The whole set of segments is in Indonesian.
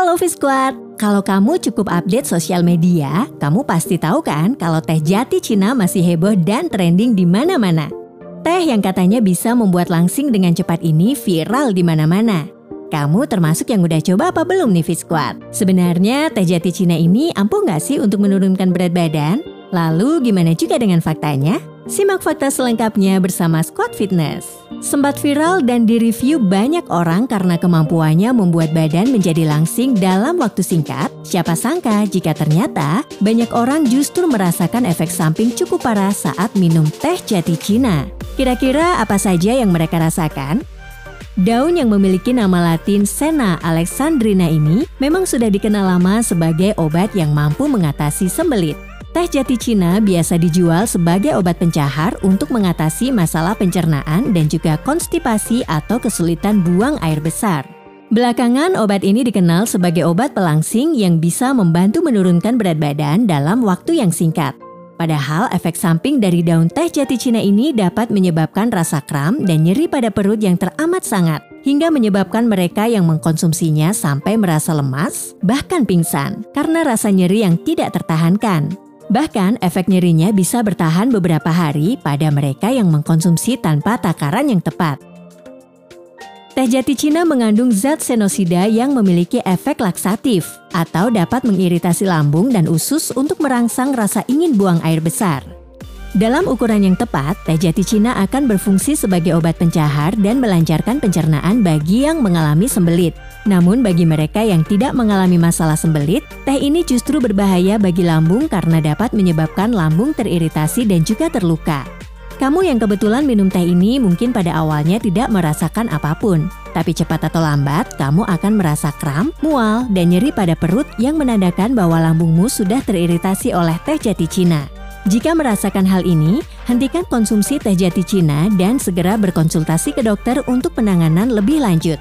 Halo Fisquad, kalau kamu cukup update sosial media, kamu pasti tahu kan kalau teh jati Cina masih heboh dan trending di mana-mana. Teh yang katanya bisa membuat langsing dengan cepat ini viral di mana-mana. Kamu termasuk yang udah coba apa belum nih Fisquad? Sebenarnya teh jati Cina ini ampuh nggak sih untuk menurunkan berat badan? Lalu gimana juga dengan faktanya? Simak fakta selengkapnya bersama Squad Fitness. Sempat viral dan direview banyak orang karena kemampuannya membuat badan menjadi langsing dalam waktu singkat. Siapa sangka jika ternyata banyak orang justru merasakan efek samping cukup parah saat minum teh jati Cina. Kira-kira apa saja yang mereka rasakan? Daun yang memiliki nama latin Sena alexandrina ini memang sudah dikenal lama sebagai obat yang mampu mengatasi sembelit. Teh jati Cina biasa dijual sebagai obat pencahar untuk mengatasi masalah pencernaan dan juga konstipasi atau kesulitan buang air besar. Belakangan, obat ini dikenal sebagai obat pelangsing yang bisa membantu menurunkan berat badan dalam waktu yang singkat. Padahal efek samping dari daun teh jati Cina ini dapat menyebabkan rasa kram dan nyeri pada perut yang teramat sangat, hingga menyebabkan mereka yang mengkonsumsinya sampai merasa lemas, bahkan pingsan, karena rasa nyeri yang tidak tertahankan. Bahkan efek nyerinya bisa bertahan beberapa hari pada mereka yang mengkonsumsi tanpa takaran yang tepat. Teh jati Cina mengandung zat senosida yang memiliki efek laksatif atau dapat mengiritasi lambung dan usus untuk merangsang rasa ingin buang air besar. Dalam ukuran yang tepat, teh jati Cina akan berfungsi sebagai obat pencahar dan melancarkan pencernaan bagi yang mengalami sembelit. Namun bagi mereka yang tidak mengalami masalah sembelit, teh ini justru berbahaya bagi lambung karena dapat menyebabkan lambung teriritasi dan juga terluka. Kamu yang kebetulan minum teh ini mungkin pada awalnya tidak merasakan apa pun, tapi cepat atau lambat kamu akan merasa kram, mual, dan nyeri pada perut yang menandakan bahwa lambungmu sudah teriritasi oleh teh jati Cina. Jika merasakan hal ini, hentikan konsumsi teh jati Cina dan segera berkonsultasi ke dokter untuk penanganan lebih lanjut.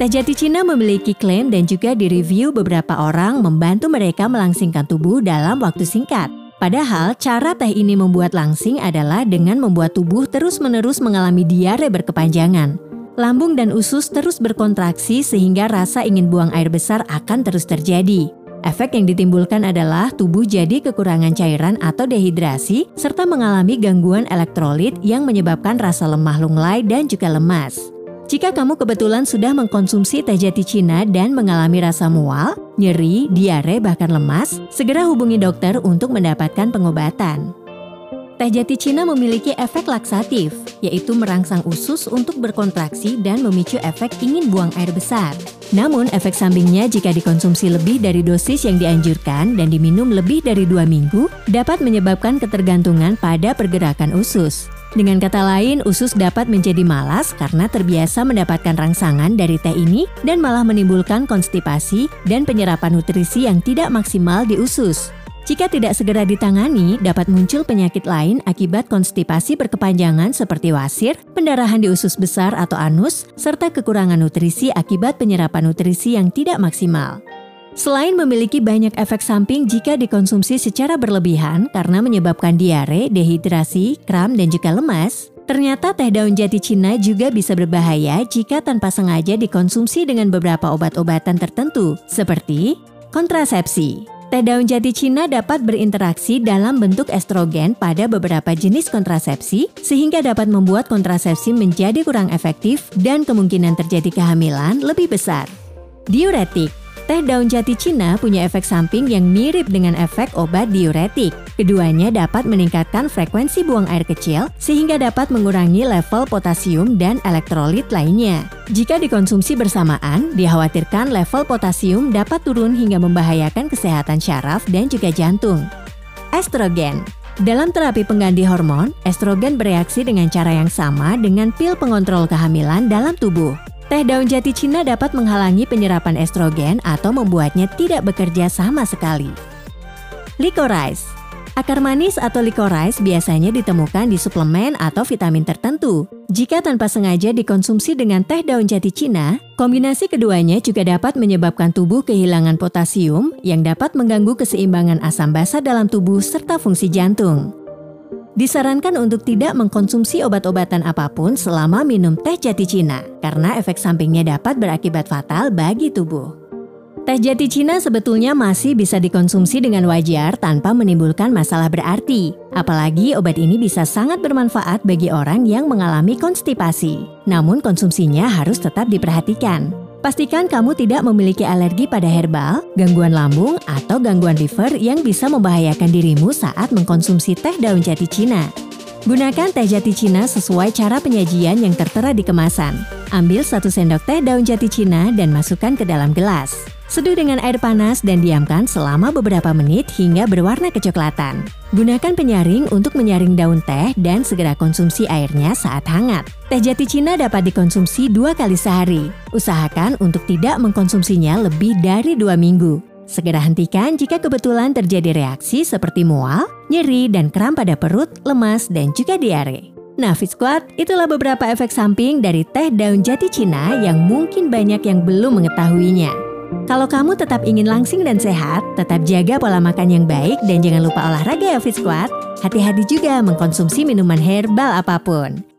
Teh jati Cina memiliki klaim dan juga direview beberapa orang membantu mereka melangsingkan tubuh dalam waktu singkat. Padahal cara teh ini membuat langsing adalah dengan membuat tubuh terus-menerus mengalami diare berkepanjangan. Lambung dan usus terus berkontraksi sehingga rasa ingin buang air besar akan terus terjadi. Efek yang ditimbulkan adalah tubuh jadi kekurangan cairan atau dehidrasi, serta mengalami gangguan elektrolit yang menyebabkan rasa lemah lunglai dan juga lemas. Jika kamu kebetulan sudah mengkonsumsi teh jati Cina dan mengalami rasa mual, nyeri, diare, bahkan lemas, segera hubungi dokter untuk mendapatkan pengobatan. Teh jati Cina memiliki efek laksatif, yaitu merangsang usus untuk berkontraksi dan memicu efek ingin buang air besar. Namun, efek sampingnya jika dikonsumsi lebih dari dosis yang dianjurkan dan diminum lebih dari dua minggu, dapat menyebabkan ketergantungan pada pergerakan usus. Dengan kata lain, usus dapat menjadi malas karena terbiasa mendapatkan rangsangan dari teh ini dan malah menimbulkan konstipasi dan penyerapan nutrisi yang tidak maksimal di usus. Jika tidak segera ditangani, dapat muncul penyakit lain akibat konstipasi berkepanjangan seperti wasir, pendarahan di usus besar atau anus, serta kekurangan nutrisi akibat penyerapan nutrisi yang tidak maksimal. Selain memiliki banyak efek samping jika dikonsumsi secara berlebihan karena menyebabkan diare, dehidrasi, kram, dan juga lemas, ternyata teh daun jati Cina juga bisa berbahaya jika tanpa sengaja dikonsumsi dengan beberapa obat-obatan tertentu, seperti kontrasepsi. Teh daun jati Cina dapat berinteraksi dalam bentuk estrogen pada beberapa jenis kontrasepsi, sehingga dapat membuat kontrasepsi menjadi kurang efektif dan kemungkinan terjadi kehamilan lebih besar. Diuretik Teh daun jati Cina punya efek samping yang mirip dengan efek obat diuretik. Keduanya dapat meningkatkan frekuensi buang air kecil sehingga dapat mengurangi level potasium dan elektrolit lainnya. Jika dikonsumsi bersamaan, dikhawatirkan level potasium dapat turun hingga membahayakan kesehatan syaraf dan juga jantung. Estrogen dalam terapi pengganti hormon, estrogen bereaksi dengan cara yang sama dengan pil pengontrol kehamilan dalam tubuh. Teh daun jati Cina dapat menghalangi penyerapan estrogen atau membuatnya tidak bekerja sama sekali. Licorice Akar manis atau licorice biasanya ditemukan di suplemen atau vitamin tertentu. Jika tanpa sengaja dikonsumsi dengan teh daun jati Cina, kombinasi keduanya juga dapat menyebabkan tubuh kehilangan potasium yang dapat mengganggu keseimbangan asam basa dalam tubuh serta fungsi jantung. Disarankan untuk tidak mengkonsumsi obat-obatan apa pun selama minum teh jati Cina, karena efek sampingnya dapat berakibat fatal bagi tubuh. Teh jati Cina sebetulnya masih bisa dikonsumsi dengan wajar tanpa menimbulkan masalah berarti. Apalagi obat ini bisa sangat bermanfaat bagi orang yang mengalami konstipasi. Namun konsumsinya harus tetap diperhatikan. Pastikan kamu tidak memiliki alergi pada herbal, gangguan lambung, atau gangguan liver yang bisa membahayakan dirimu saat mengkonsumsi teh daun jati Cina. Gunakan teh jati Cina sesuai cara penyajian yang tertera di kemasan. Ambil satu sendok teh daun jati Cina dan masukkan ke dalam gelas. Seduh dengan air panas dan diamkan selama beberapa menit hingga berwarna kecoklatan. Gunakan penyaring untuk menyaring daun teh dan segera konsumsi airnya saat hangat. Teh jati Cina dapat dikonsumsi dua kali sehari. Usahakan untuk tidak mengkonsumsinya lebih dari dua minggu. Segera hentikan jika kebetulan terjadi reaksi seperti mual, nyeri, dan kram pada perut, lemas, dan juga diare. Nah, Fit itulah beberapa efek samping dari teh daun jati Cina yang mungkin banyak yang belum mengetahuinya. Kalau kamu tetap ingin langsing dan sehat, tetap jaga pola makan yang baik dan jangan lupa olahraga ya Fit Squad. Hati-hati juga mengkonsumsi minuman herbal apa pun.